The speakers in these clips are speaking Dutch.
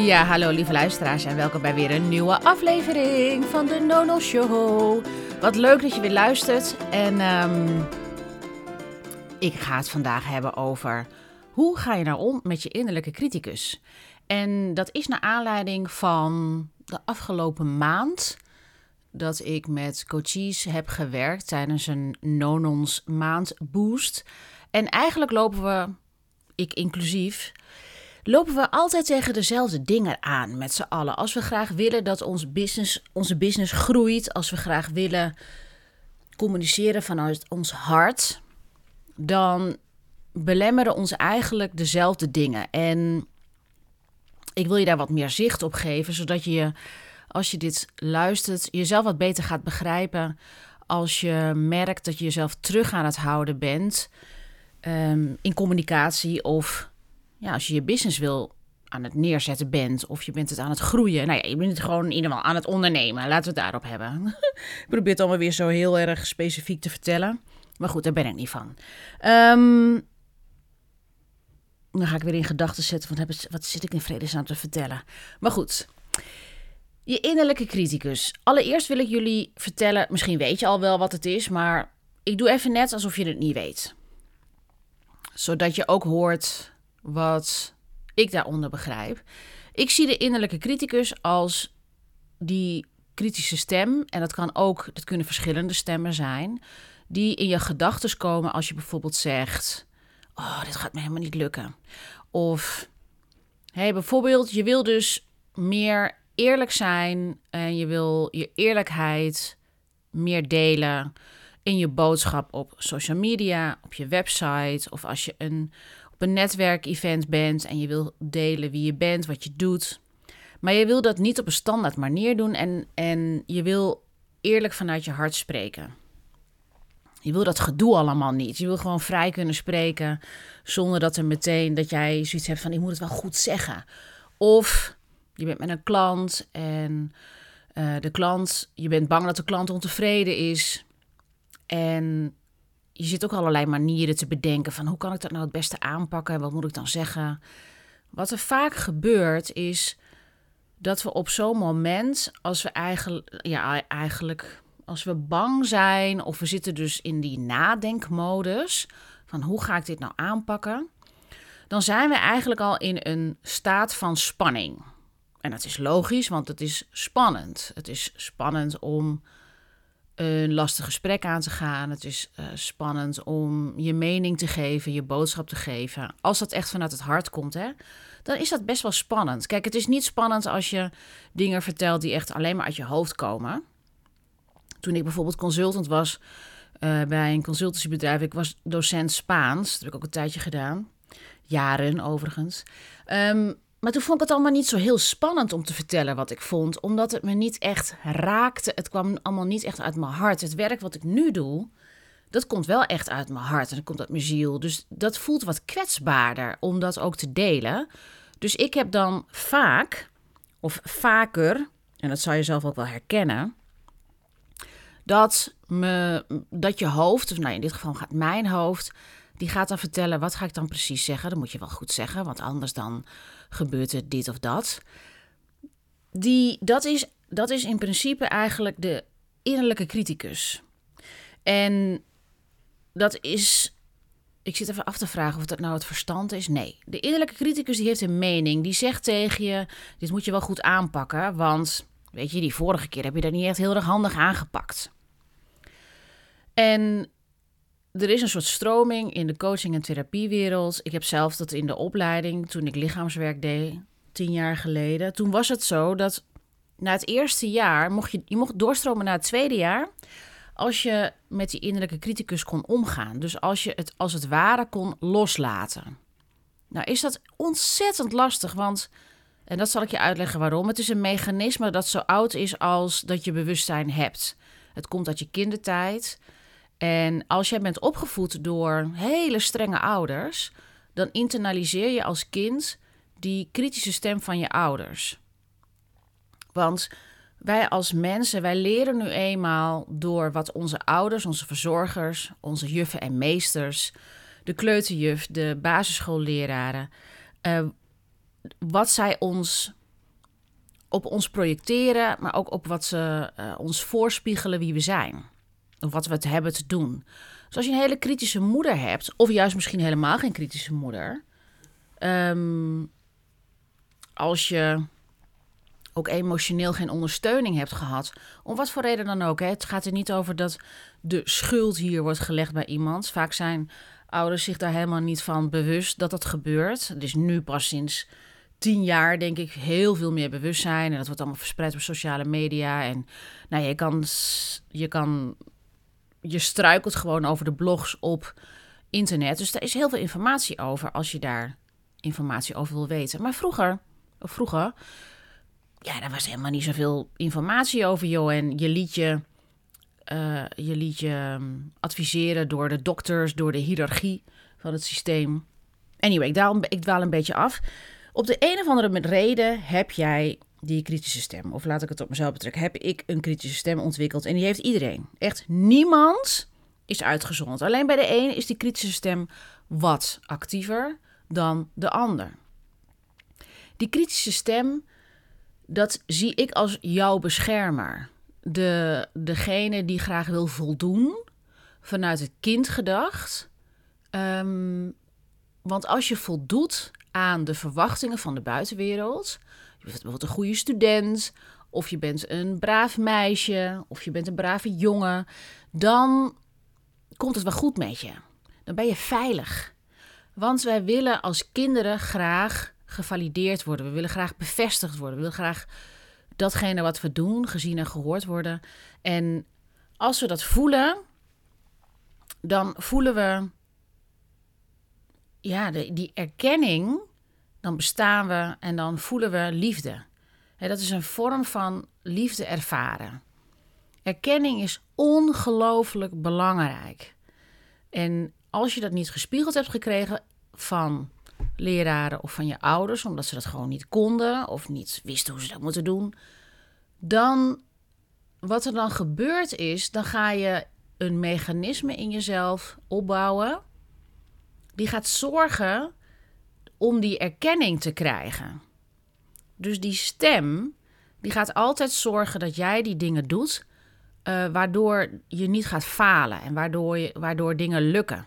Ja, hallo lieve luisteraars en welkom bij weer een nieuwe aflevering van de Nono Show. Wat leuk dat je weer luistert en ehm, ik ga het vandaag hebben over hoe ga je nou om met je innerlijke criticus. En dat is naar aanleiding van de afgelopen maand dat ik met coaches heb gewerkt tijdens een Nonons maand boost. En eigenlijk lopen we, ik inclusief, lopen we altijd tegen dezelfde dingen aan met z'n allen. Als we graag willen dat ons business, onze business groeit, als we graag willen communiceren vanuit ons hart, dan belemmeren ons eigenlijk dezelfde dingen. En ik wil je daar wat meer zicht op geven, zodat je, als je dit luistert, jezelf wat beter gaat begrijpen. Als je merkt dat je jezelf terug aan het houden bent ehm, in communicatie of ja, als je je business wil aan het neerzetten bent of je bent het aan het groeien. Nou ja, je bent het gewoon in ieder geval aan het ondernemen. Laten we het daarop hebben. ik probeer het allemaal weer zo heel erg specifiek te vertellen. Maar goed, daar ben ik niet van. Um, dan ga ik weer in gedachten zetten. Van, wat zit ik in vredesnaam te vertellen? Maar goed. Je innerlijke criticus. Allereerst wil ik jullie vertellen. Misschien weet je al wel wat het is. Maar ik doe even net alsof je het niet weet. Zodat je ook hoort wat ik daaronder begrijp. Ik zie de innerlijke criticus als die kritische stem. En dat kan ook, dat kunnen verschillende stemmen zijn. Die in je gedachten komen als je bijvoorbeeld zegt oh, dit gaat me helemaal niet lukken. Of hey, bijvoorbeeld, je wil dus meer eerlijk zijn en je wil je eerlijkheid meer delen in je boodschap op social media, op je website of als je een, op een netwerkevent bent en je wil delen wie je bent, wat je doet. Maar je wil dat niet op een standaard manier doen en, en je wil eerlijk vanuit je hart spreken. Je wil dat gedoe allemaal niet. Je wil gewoon vrij kunnen spreken zonder dat er meteen dat jij zoiets hebt van ik moet het wel goed zeggen. Of je bent met een klant en uh, de klant, je bent bang dat de klant ontevreden is. En je zit ook allerlei manieren te bedenken van hoe kan ik dat nou het beste aanpakken en wat moet ik dan zeggen. Wat er vaak gebeurt is dat we op zo'n moment, als we eigenlijk, ja, eigenlijk als we bang zijn of we zitten dus in die nadenkmodus van hoe ga ik dit nou aanpakken, dan zijn we eigenlijk al in een staat van spanning. En dat is logisch, want het is spannend. Het is spannend om een lastig gesprek aan te gaan. Het is uh, spannend om je mening te geven, je boodschap te geven. Als dat echt vanuit het hart komt, hè, dan is dat best wel spannend. Kijk, het is niet spannend als je dingen vertelt die echt alleen maar uit je hoofd komen. Toen ik bijvoorbeeld consultant was uh, bij een consultancybedrijf, ik was docent Spaans. Dat heb ik ook een tijdje gedaan. Jaren overigens. Um, maar toen vond ik het allemaal niet zo heel spannend om te vertellen wat ik vond, omdat het me niet echt raakte. Het kwam allemaal niet echt uit mijn hart. Het werk wat ik nu doe, dat komt wel echt uit mijn hart en dat komt uit mijn ziel. Dus dat voelt wat kwetsbaarder om dat ook te delen. Dus ik heb dan vaak, of vaker, en dat zou je zelf ook wel herkennen, dat, me, dat je hoofd, of nou in dit geval gaat mijn hoofd, die gaat dan vertellen wat ga ik dan precies zeggen. Dat moet je wel goed zeggen, want anders dan gebeurt er dit of dat. Die, dat, is, dat is in principe eigenlijk de innerlijke criticus. En dat is. Ik zit even af te vragen of dat nou het verstand is. Nee, de innerlijke criticus die heeft een mening. Die zegt tegen je: dit moet je wel goed aanpakken, want weet je, die vorige keer heb je dat niet echt heel erg handig aangepakt. En er is een soort stroming in de coaching- en therapiewereld. Ik heb zelf dat in de opleiding, toen ik lichaamswerk deed, tien jaar geleden. Toen was het zo dat na het eerste jaar mocht je, je mocht doorstromen naar het tweede jaar. Als je met die innerlijke criticus kon omgaan. Dus als je het als het ware kon loslaten. Nou is dat ontzettend lastig, want, en dat zal ik je uitleggen waarom. Het is een mechanisme dat zo oud is als dat je bewustzijn hebt. Het komt uit je kindertijd. En als jij bent opgevoed door hele strenge ouders, dan internaliseer je als kind die kritische stem van je ouders. Want wij als mensen, wij leren nu eenmaal door wat onze ouders, onze verzorgers, onze juffen en meesters, de kleuterjuf, de basisschoolleraren, uh, wat zij ons op ons projecteren, maar ook op wat ze uh, ons voorspiegelen wie we zijn. Wat we het hebben te doen. Dus als je een hele kritische moeder hebt, of juist misschien helemaal geen kritische moeder. Ehm, als je ook emotioneel geen ondersteuning hebt gehad, om wat voor reden dan ook. Hè. Het gaat er niet over dat de schuld hier wordt gelegd bij iemand. Vaak zijn ouders zich daar helemaal niet van bewust dat dat gebeurt. Is nu pas sinds tien jaar, denk ik, heel veel meer bewustzijn. En dat wordt allemaal verspreid op sociale media. En nou, je kan, je kan, je struikelt gewoon over de blogs op internet. Dus daar is heel veel informatie over als je daar informatie over wil weten. Maar vroeger, vroeger, ja, daar was helemaal niet zoveel informatie over, joh. En je liet je, uh, je, liet je ehm, adviseren door de dokters, door de hiërarchie van het systeem. Anyway, ik dwaal, ik dwaal een beetje af. Op de een of andere reden heb jij die kritische stem. Of laat ik het op mezelf betrekken. Heb ik een kritische stem ontwikkeld. En die heeft iedereen. Echt niemand is uitgezonderd. Alleen bij de een is die kritische stem wat actiever dan de ander. Die kritische stem, dat zie ik als jouw beschermer. De, degene die graag wil voldoen, vanuit het kind gedacht. Um, want als je voldoet aan de verwachtingen van de buitenwereld, bijvoorbeeld een goede student, of je bent een braaf meisje, of je bent een brave jongen, dan komt het wel goed met je. Dan ben je veilig. Want wij willen als kinderen graag gevalideerd worden. We willen graag bevestigd worden. We willen graag datgene wat we doen gezien en gehoord worden. En als we dat voelen, dan voelen we ja, die erkenning, dan bestaan we en dan voelen we liefde. dat is een vorm van liefde ervaren. Erkenning is ongelooflijk belangrijk. En als je dat niet gespiegeld hebt gekregen van leraren of van je ouders, omdat ze dat gewoon niet konden of niet wisten hoe ze dat moeten doen, dan wat er dan gebeurt is, dan ga je een mechanisme in jezelf opbouwen die gaat zorgen om die erkenning te krijgen. Dus die stem, die gaat altijd zorgen dat jij die dingen doet, uh, waardoor je niet gaat falen en waardoor, je, waardoor dingen lukken.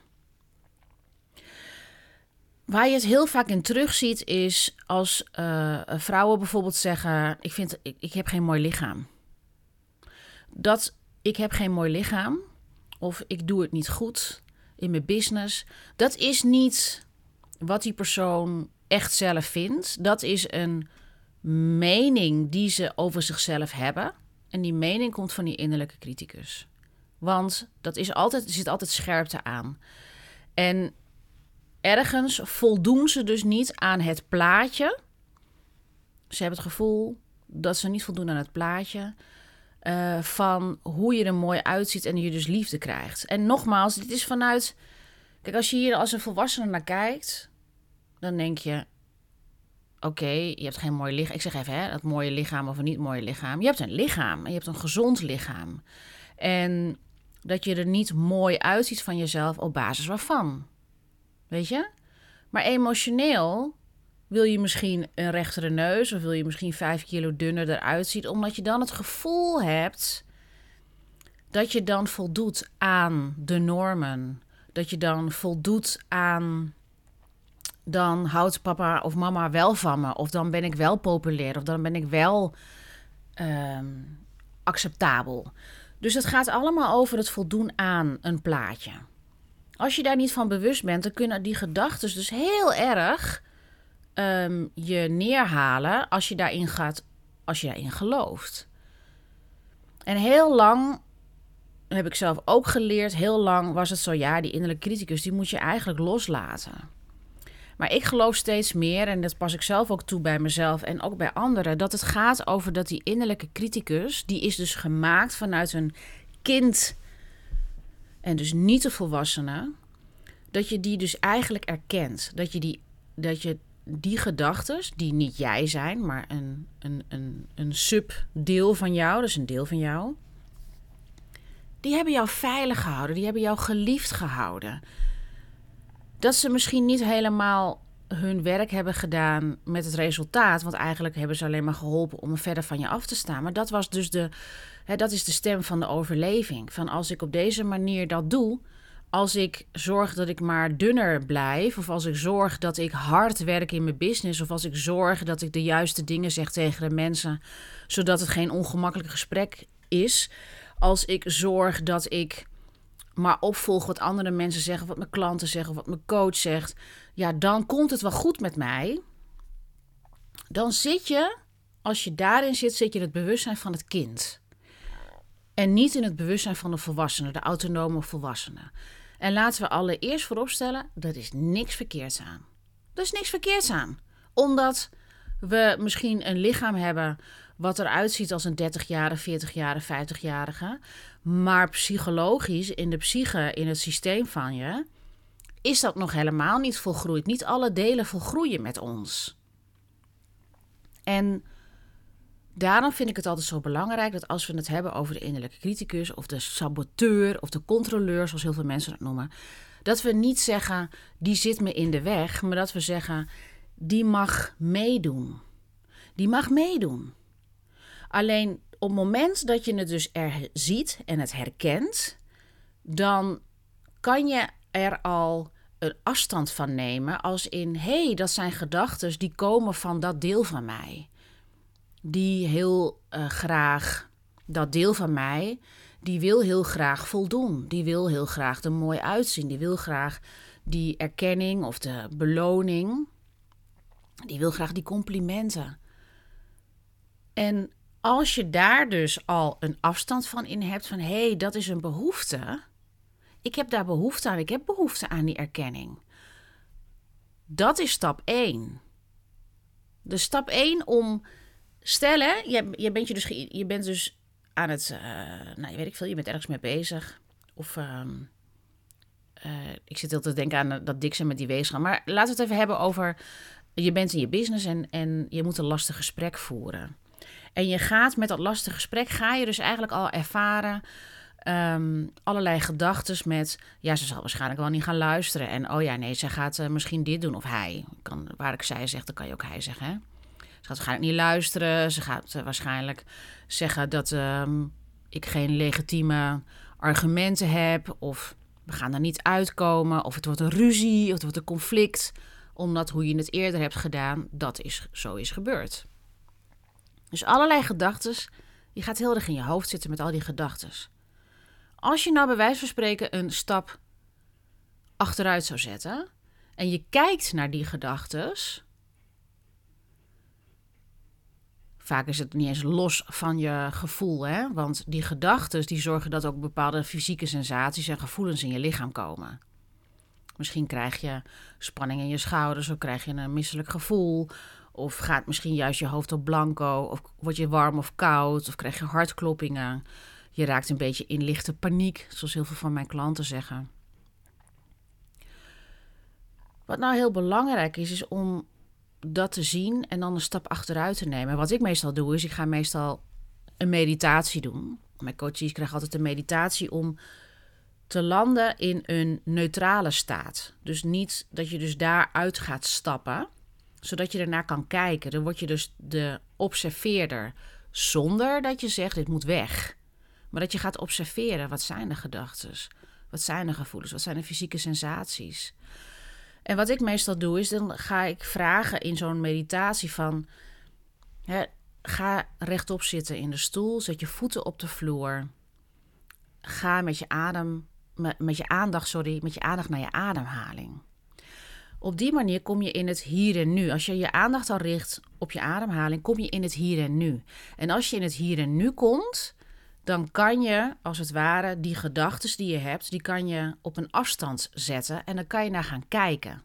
Waar je het heel vaak in terugziet is als uh, vrouwen bijvoorbeeld zeggen: ik, vind, ik, ik heb geen mooi lichaam. Dat ik heb geen mooi lichaam of ik doe het niet goed in mijn business. Dat is niet wat die persoon echt zelf vindt. Dat is een mening die ze over zichzelf hebben. En die mening komt van die innerlijke criticus. Want dat is altijd, er zit altijd scherpte aan. En ergens voldoen ze dus niet aan het plaatje. Ze hebben het gevoel dat ze niet voldoen aan het plaatje. Uh, van hoe je er mooi uitziet en je dus liefde krijgt. En nogmaals, dit is vanuit. Kijk, als je hier als een volwassene naar kijkt, dan denk je: oké, je hebt geen mooi lichaam. Ik zeg even, hè, dat mooie lichaam of een niet mooie lichaam. Je hebt een lichaam en je hebt een gezond lichaam. En dat je er niet mooi uitziet van jezelf op basis waarvan. Weet je? Maar emotioneel wil je misschien een rechtere neus of wil je misschien vijf kilo dunner eruit zien, omdat je dan het gevoel hebt dat je dan voldoet aan de normen. Dat je dan voldoet aan. Dan houdt papa of mama wel van me. Of dan ben ik wel populair. Of dan ben ik wel ehm, acceptabel. Dus het gaat allemaal over het voldoen aan een plaatje. Als je daar niet van bewust bent, dan kunnen die gedachten dus heel erg um, je neerhalen als je daarin gaat, als je daarin gelooft. En heel lang heb ik zelf ook geleerd, heel lang was het zo, ja, die innerlijke criticus, die moet je eigenlijk loslaten. Maar ik geloof steeds meer, en dat pas ik zelf ook toe bij mezelf en ook bij anderen, dat het gaat over dat die innerlijke criticus, die is dus gemaakt vanuit een kind en dus niet de volwassene, dat je die dus eigenlijk erkent. Dat je die, dat je die gedachten, die niet jij zijn, maar een, een, een, een subdeel van jou, dus een deel van jou, die hebben jou veilig gehouden, die hebben jou geliefd gehouden. Dat ze misschien niet helemaal hun werk hebben gedaan met het resultaat. Want eigenlijk hebben ze alleen maar geholpen om verder van je af te staan. Maar dat was dus de, hè, dat is de stem van de overleving. Van als ik op deze manier dat doe, als ik zorg dat ik maar dunner blijf, of als ik zorg dat ik hard werk in mijn business, of als ik zorg dat ik de juiste dingen zeg tegen de mensen, zodat het geen ongemakkelijk gesprek is, als ik zorg dat ik maar opvolg wat andere mensen zeggen, wat mijn klanten zeggen, wat mijn coach zegt, ja, dan komt het wel goed met mij. Dan zit je, als je daarin zit, zit je in het bewustzijn van het kind. En niet in het bewustzijn van de volwassene, de autonome volwassene. En laten we allereerst vooropstellen, dat is niks verkeerds aan. Er is niks verkeerds aan. Omdat we misschien een lichaam hebben wat eruit ziet als een 30-jarige, 40-jarige, 50-jarige. Maar psychologisch, in de psyche, in het systeem van je, is dat nog helemaal niet volgroeid. Niet alle delen volgroeien met ons. En daarom vind ik het altijd zo belangrijk dat als we het hebben over de innerlijke criticus of de saboteur of de controleur, zoals heel veel mensen het noemen, dat we niet zeggen die zit me in de weg, maar dat we zeggen die mag meedoen. Die mag meedoen. Alleen op het moment dat je het dus er ziet en het herkent, dan kan je er al een afstand van nemen. Als in, hé, hey, dat zijn gedachten die komen van dat deel van mij. Die heel uh, graag, dat deel van mij, die wil heel graag voldoen. Die wil heel graag er mooi uitzien. Die wil graag die erkenning of de beloning. Die wil graag die complimenten. En als je daar dus al een afstand van in hebt, van hé, hey, dat is een behoefte. Ik heb daar behoefte aan. Ik heb behoefte aan die erkenning. Dat is stap 1. De stap 1 om. Stellen, je, je, bent, je, dus, je bent dus aan het. Uh, nou, je weet ik veel, je bent ergens mee bezig. Of. Uh, uh, ik zit altijd te denken aan dat Dixon met die weegschaal. Maar laten we het even hebben over. Je bent in je business en, en je moet een lastig gesprek voeren. En je gaat met dat lastige gesprek, ga je dus eigenlijk al ervaren um, allerlei gedachten met, ja, ze zal waarschijnlijk wel niet gaan luisteren. En oh ja, nee, ze gaat uh, misschien dit doen of hij. Kan, waar ik zij zeg, dan kan je ook hij zeggen. Hè? Ze gaat waarschijnlijk niet luisteren. Ze gaat uh, waarschijnlijk zeggen dat um, ik geen legitieme argumenten heb. Of we gaan er niet uitkomen. Of het wordt een ruzie. Of het wordt een conflict. Omdat hoe je het eerder hebt gedaan, dat is, zo is gebeurd. Dus allerlei gedachten. Je gaat heel erg in je hoofd zitten met al die gedachten. Als je nou bij wijze van spreken een stap achteruit zou zetten en je kijkt naar die gedachten. Vaak is het niet eens los van je gevoel, hè? want die gedachten die zorgen dat ook bepaalde fysieke sensaties en gevoelens in je lichaam komen. Misschien krijg je spanning in je schouders, of krijg je een misselijk gevoel, of gaat misschien juist je hoofd op blanco? Of word je warm of koud? Of krijg je hartkloppingen? Je raakt een beetje in lichte paniek, zoals heel veel van mijn klanten zeggen. Wat nou heel belangrijk is, is om dat te zien en dan een stap achteruit te nemen. Wat ik meestal doe, is ik ga meestal een meditatie doen. Mijn coaches krijgen altijd een meditatie om te landen in een neutrale staat. Dus niet dat je dus daaruit gaat stappen zodat je ernaar kan kijken. Dan word je dus de observeerder. Zonder dat je zegt, dit moet weg. Maar dat je gaat observeren. Wat zijn de gedachten? Wat zijn de gevoelens? Wat zijn de fysieke sensaties? En wat ik meestal doe, is dan ga ik vragen in zo'n meditatie van... Hè, ga rechtop zitten in de stoel. Zet je voeten op de vloer. Ga met je adem... Met, met je aandacht, sorry, met je aandacht naar je ademhaling. Op die manier kom je in het hier en nu. Als je je aandacht al richt op je ademhaling, kom je in het hier en nu. En als je in het hier en nu komt, dan kan je als het ware die gedachten die je hebt, die kan je op een afstand zetten en dan kan je naar gaan kijken.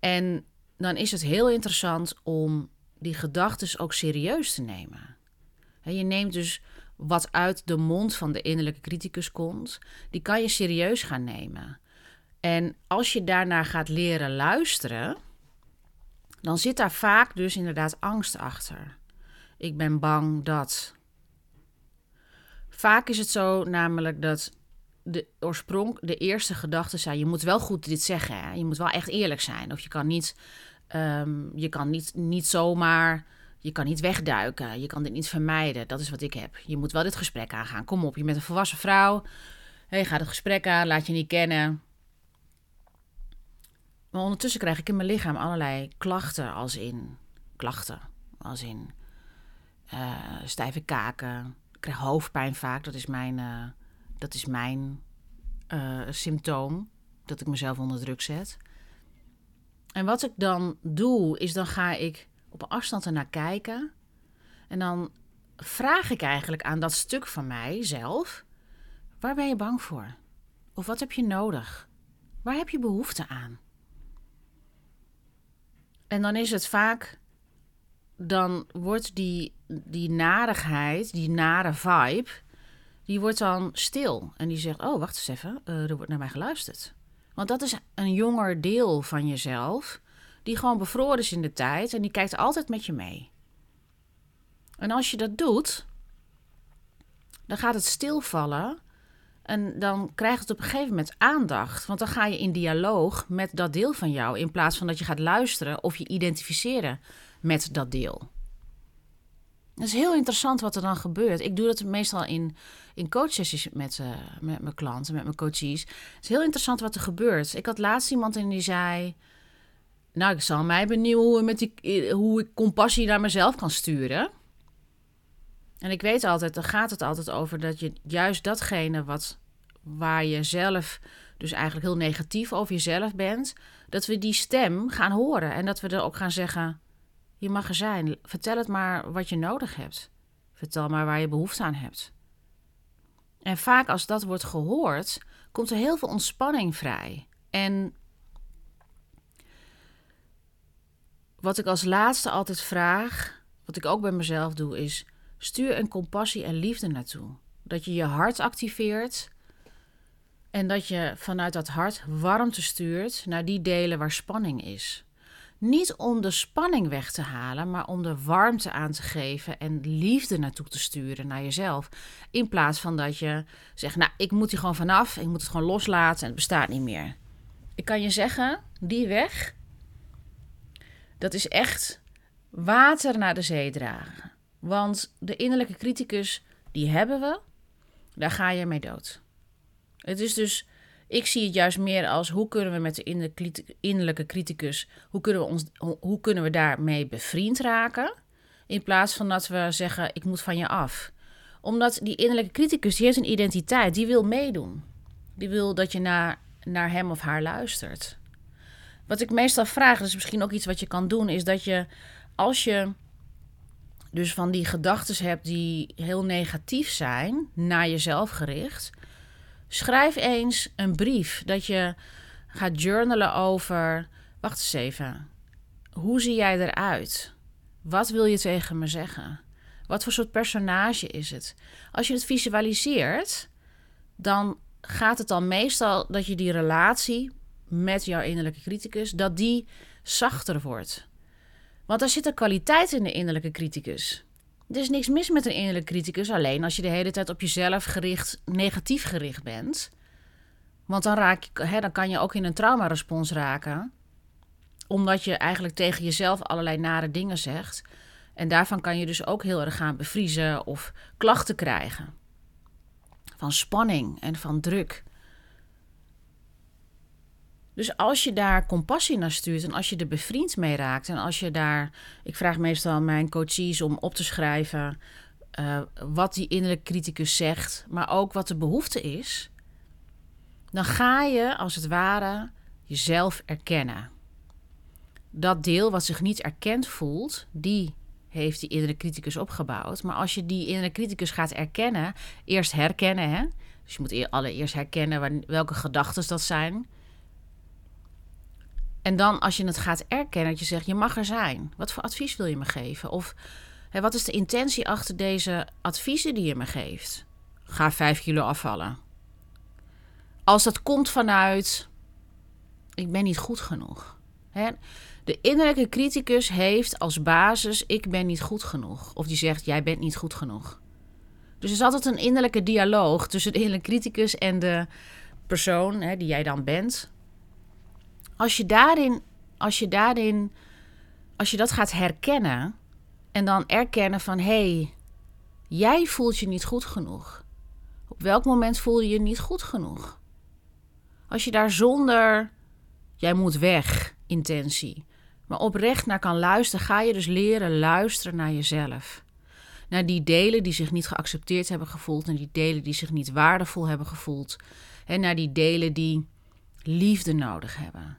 En dan is het heel interessant om die gedachten ook serieus te nemen. Je neemt dus wat uit de mond van de innerlijke criticus komt, die kan je serieus gaan nemen. En als je daarnaar gaat leren luisteren, dan zit daar vaak dus inderdaad angst achter. Ik ben bang dat. Vaak is het zo namelijk dat de oorsprong, de eerste gedachte zijn: je moet wel goed dit zeggen. Hè? Je moet wel echt eerlijk zijn. Of je kan niet, ehm, je kan niet, niet zomaar, je kan niet wegduiken. Je kan dit niet vermijden. Dat is wat ik heb. Je moet wel dit gesprek aangaan. Kom op, je bent een volwassen vrouw. Hey, ga het gesprek aan, laat je niet kennen. Maar ondertussen krijg ik in mijn lichaam allerlei klachten, als in klachten, als in uh, stijve kaken. Ik krijg hoofdpijn vaak. Dat is mijn, uh, dat is mijn uh, symptoom. Dat ik mezelf onder druk zet. En wat ik dan doe, is dan ga ik op afstand ernaar kijken. En dan vraag ik eigenlijk aan dat stuk van mijzelf: waar ben je bang voor? Of wat heb je nodig? Waar heb je behoefte aan? En dan is het vaak, dan wordt die, die narigheid, die nare vibe, die wordt dan stil. En die zegt, oh, wacht eens even, uh, er wordt naar mij geluisterd. Want dat is een jonger deel van jezelf, die gewoon bevroren is in de tijd en die kijkt altijd met je mee. En als je dat doet, dan gaat het stilvallen en dan krijgt het op een gegeven moment aandacht. Want dan ga je in dialoog met dat deel van jou. In plaats van dat je gaat luisteren of je identificeren met dat deel. Het is heel interessant wat er dan gebeurt. Ik doe dat meestal in, in coachsessies met, uh, met mijn klanten, met mijn coaches. Het is heel interessant wat er gebeurt. Ik had laatst iemand en die zei... Nou, ik zal mij benieuwen hoe, met die, hoe ik compassie naar mezelf kan sturen. En ik weet altijd, dan gaat het altijd over dat je juist datgene wat waar je zelf dus eigenlijk heel negatief over jezelf bent, dat we die stem gaan horen en dat we er ook gaan zeggen: je mag er zijn. Vertel het maar wat je nodig hebt. Vertel maar waar je behoefte aan hebt. En vaak als dat wordt gehoord, komt er heel veel ontspanning vrij. En wat ik als laatste altijd vraag, wat ik ook bij mezelf doe, is: stuur een compassie en liefde naartoe. Dat je je hart activeert en dat je vanuit dat hart warmte stuurt naar die delen waar spanning is. Niet om de spanning weg te halen, maar om de warmte aan te geven en liefde naartoe te sturen naar jezelf. In plaats van dat je zegt, nou, ik moet hier gewoon vanaf, ik moet het gewoon loslaten en het bestaat niet meer. Ik kan je zeggen, die weg, dat is echt water naar de zee dragen. Want de innerlijke criticus, die hebben we, daar ga je mee dood. Het is dus, ik zie het juist meer als hoe kunnen we met de innerlijke criticus, hoe kunnen we, ons, hoe kunnen we daarmee bevriend raken? In plaats van dat we zeggen, ik moet van je af. Omdat die innerlijke criticus, die heeft een identiteit, die wil meedoen. Die wil dat je naar, naar hem of haar luistert. Wat ik meestal vraag, dat is misschien ook iets wat je kan doen, is dat je als je dus van die gedachten hebt die heel negatief zijn, naar jezelf gericht, Schrijf eens een brief dat je gaat journalen over. Wacht eens even. Hoe zie jij eruit? Wat wil je tegen me zeggen? Wat voor soort personage is het? Als je het visualiseert, dan gaat het dan meestal dat je die relatie met jouw innerlijke criticus, dat die zachter wordt. Want er zit een kwaliteit in de innerlijke criticus. Er is niks mis met een innerlijke criticus, alleen als je de hele tijd op jezelf gericht, negatief gericht bent. Want dan, raak je, hè, dan kan je ook in een traumarespons raken. Omdat je eigenlijk tegen jezelf allerlei nare dingen zegt. En daarvan kan je dus ook heel erg gaan bevriezen of klachten krijgen. Van spanning en van druk. Dus als je daar compassie naar stuurt en als je er bevriend mee raakt en als je daar, ik vraag meestal mijn coaches om op te schrijven uh, wat die innerlijke criticus zegt, maar ook wat de behoefte is, dan ga je als het ware jezelf erkennen. Dat deel wat zich niet erkend voelt, die heeft die innerlijke criticus opgebouwd. Maar als je die innerlijke criticus gaat erkennen, eerst herkennen, hè? dus je moet allereerst herkennen welke gedachten dat zijn en dan als je het gaat erkennen, dat je zegt, je mag er zijn. Wat voor advies wil je me geven? Of hè, wat is de intentie achter deze adviezen die je me geeft? Ga vijf kilo afvallen. Als dat komt vanuit, ik ben niet goed genoeg. Hè? De innerlijke criticus heeft als basis, ik ben niet goed genoeg. Of die zegt, jij bent niet goed genoeg. Dus er is altijd een innerlijke dialoog tussen de innerlijke criticus en de persoon hè, die jij dan bent. Als je daarin, als je daarin, als je dat gaat herkennen en dan erkennen van hé, hey, jij voelt je niet goed genoeg. Op welk moment voel je je niet goed genoeg? Als je daar zonder jij moet weg intentie, maar oprecht naar kan luisteren, ga je dus leren luisteren naar jezelf. Naar die delen die zich niet geaccepteerd hebben gevoeld, naar die delen die zich niet waardevol hebben gevoeld, en naar die delen die liefde nodig hebben.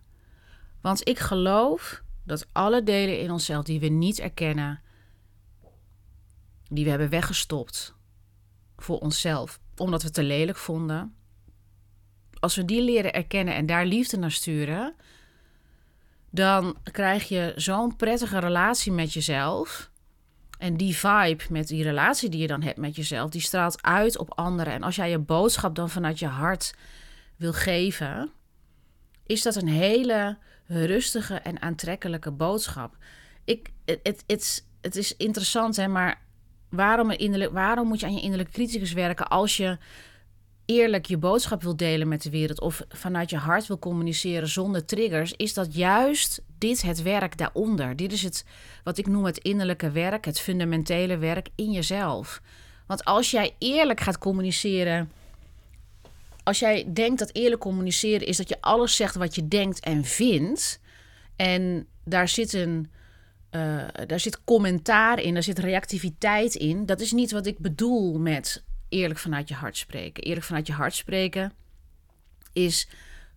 Want ik geloof dat alle delen in onszelf die we niet erkennen, die we hebben weggestopt voor onszelf, omdat we het te lelijk vonden. Als we die leren erkennen en daar liefde naar sturen, dan krijg je zo'n prettige relatie met jezelf. En die vibe met die relatie die je dan hebt met jezelf, die straalt uit op anderen. En als jij je boodschap dan vanuit je hart wil geven, is dat een hele rustige en aantrekkelijke boodschap. Ik, het, het, het is interessant, hè, maar waarom, waarom moet je aan je innerlijke criticus werken als je eerlijk je boodschap wil delen met de wereld of vanuit je hart wil communiceren zonder triggers, is dat juist dit het werk daaronder. Dit is het wat ik noem het innerlijke werk, het fundamentele werk in jezelf. Want als jij eerlijk gaat communiceren, als jij denkt dat eerlijk communiceren is dat je alles zegt wat je denkt en vindt, en daar zit een. Uh, daar zit commentaar in, daar zit reactiviteit in. Dat is niet wat ik bedoel met eerlijk vanuit je hart spreken. Eerlijk vanuit je hart spreken is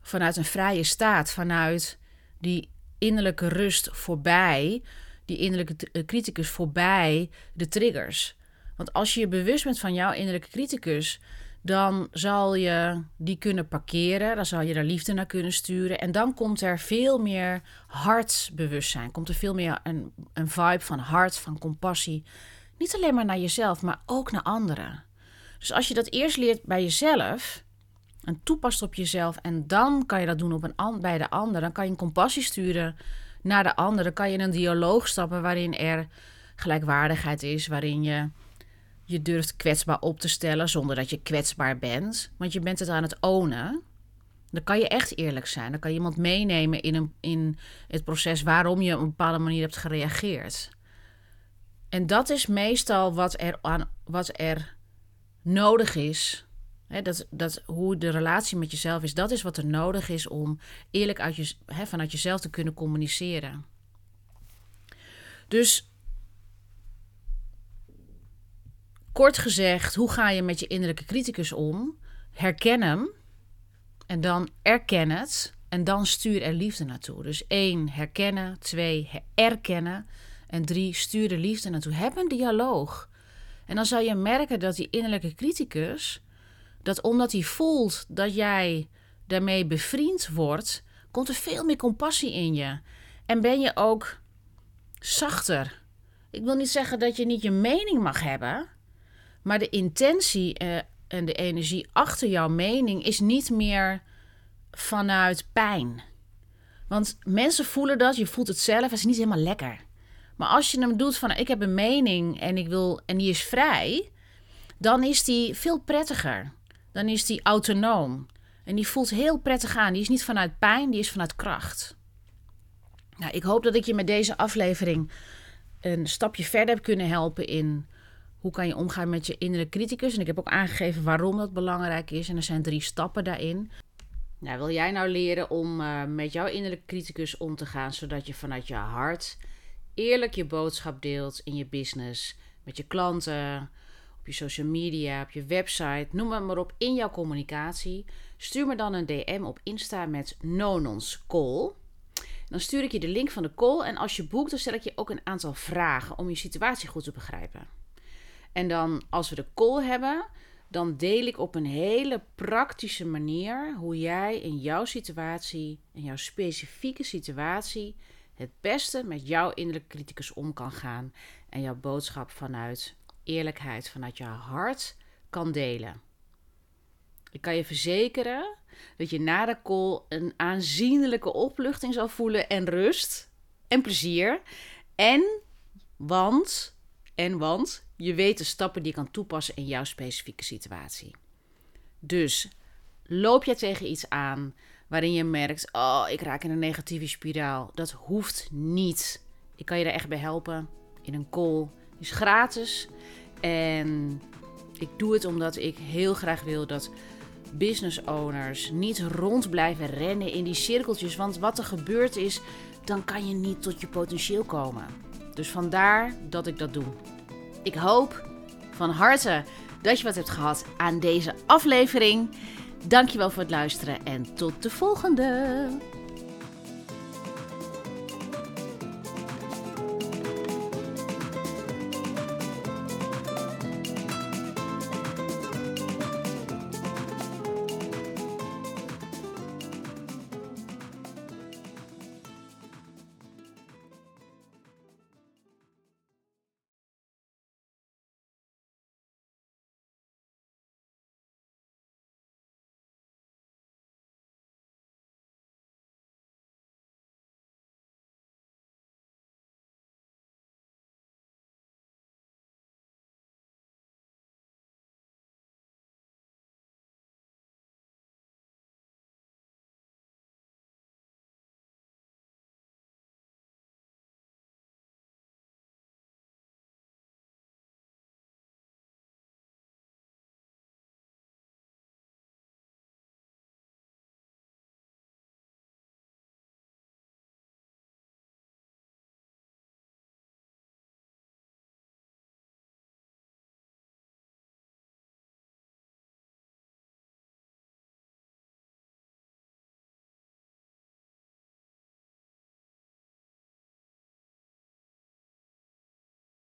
vanuit een vrije staat, vanuit die innerlijke rust voorbij, die innerlijke eh, criticus voorbij de triggers. Want als je je bewust bent van jouw innerlijke criticus, dan zal je die kunnen parkeren, dan zal je daar liefde naar kunnen sturen en dan komt er veel meer hartsbewustzijn, komt er veel meer een, een vibe van hart, van compassie. Niet alleen maar naar jezelf, maar ook naar anderen. Dus als je dat eerst leert bij jezelf en toepast op jezelf en dan kan je dat doen op een, bij de ander, dan kan je een compassie sturen naar de ander. Dan kan je in een dialoog stappen waarin er gelijkwaardigheid is, waarin je je durft kwetsbaar op te stellen zonder dat je kwetsbaar bent, want je bent het aan het ownen. Dan kan je echt eerlijk zijn. Dan kan je iemand meenemen in, een, in het proces waarom je op een bepaalde manier hebt gereageerd. En dat is meestal wat er, aan, wat er nodig is. Dat, dat, hoe de relatie met jezelf is, dat is wat er nodig is om eerlijk uit je, vanuit jezelf te kunnen communiceren. Dus kort gezegd, hoe ga je met je innerlijke criticus om? Herken hem en dan erken het en dan stuur er liefde naartoe. Dus één, herkennen. Twee, erkennen. En drie, stuur de liefde naartoe. Heb een dialoog. En dan zal je merken dat die innerlijke criticus, dat omdat hij voelt dat jij daarmee bevriend wordt, komt er veel meer compassie in je. En ben je ook zachter. Ik wil niet zeggen dat je niet je mening mag hebben, maar de intentie eh, en de energie achter jouw mening is niet meer vanuit pijn. Want mensen voelen dat, je voelt het zelf, het is niet helemaal lekker. Maar als je hem doet van ik heb een mening en ik wil en die is vrij, dan is die veel prettiger. Dan is die autonoom. En die voelt heel prettig aan. Die is niet vanuit pijn, die is vanuit kracht. Nou, ik hoop dat ik je met deze aflevering een stapje verder heb kunnen helpen in hoe kan je omgaan met je innerlijke criticus. En ik heb ook aangegeven waarom dat belangrijk is. En er zijn drie stappen daarin. Nou, wil jij nou leren om uh, met jouw innerlijke criticus om te gaan, zodat je vanuit je hart eerlijk je boodschap deelt in je business, met je klanten, op je social media, op je website, noem het maar op, in jouw communicatie. Stuur me dan een DM op Insta met Nonons Call. Dan stuur ik je de link van de call en als je boekt, dan stel ik je ook een aantal vragen om je situatie goed te begrijpen. En dan, als we de call hebben, dan deel ik op een hele praktische manier hoe jij in jouw situatie, in jouw specifieke situatie, het beste met jouw innerlijke criticus om kan gaan en jouw boodschap vanuit eerlijkheid, vanuit jouw hart kan delen. Ik kan je verzekeren dat je na de call een aanzienlijke opluchting zal voelen en rust en plezier. En want En want je weet de stappen die je kan toepassen in jouw specifieke situatie. Dus loop je tegen iets aan waarin je merkt: oh, ik raak in een negatieve spiraal. Dat hoeft niet. Ik kan je daar echt bij helpen in een call. is gratis. En ik doe het omdat ik heel graag wil dat business owners niet rond blijven rennen in die cirkeltjes. Want wat er gebeurd is, dan kan je niet tot je potentieel komen. Dus vandaar dat ik dat doe. Ik hoop van harte dat je wat hebt gehad aan deze aflevering. Dankjewel voor het luisteren en tot de volgende.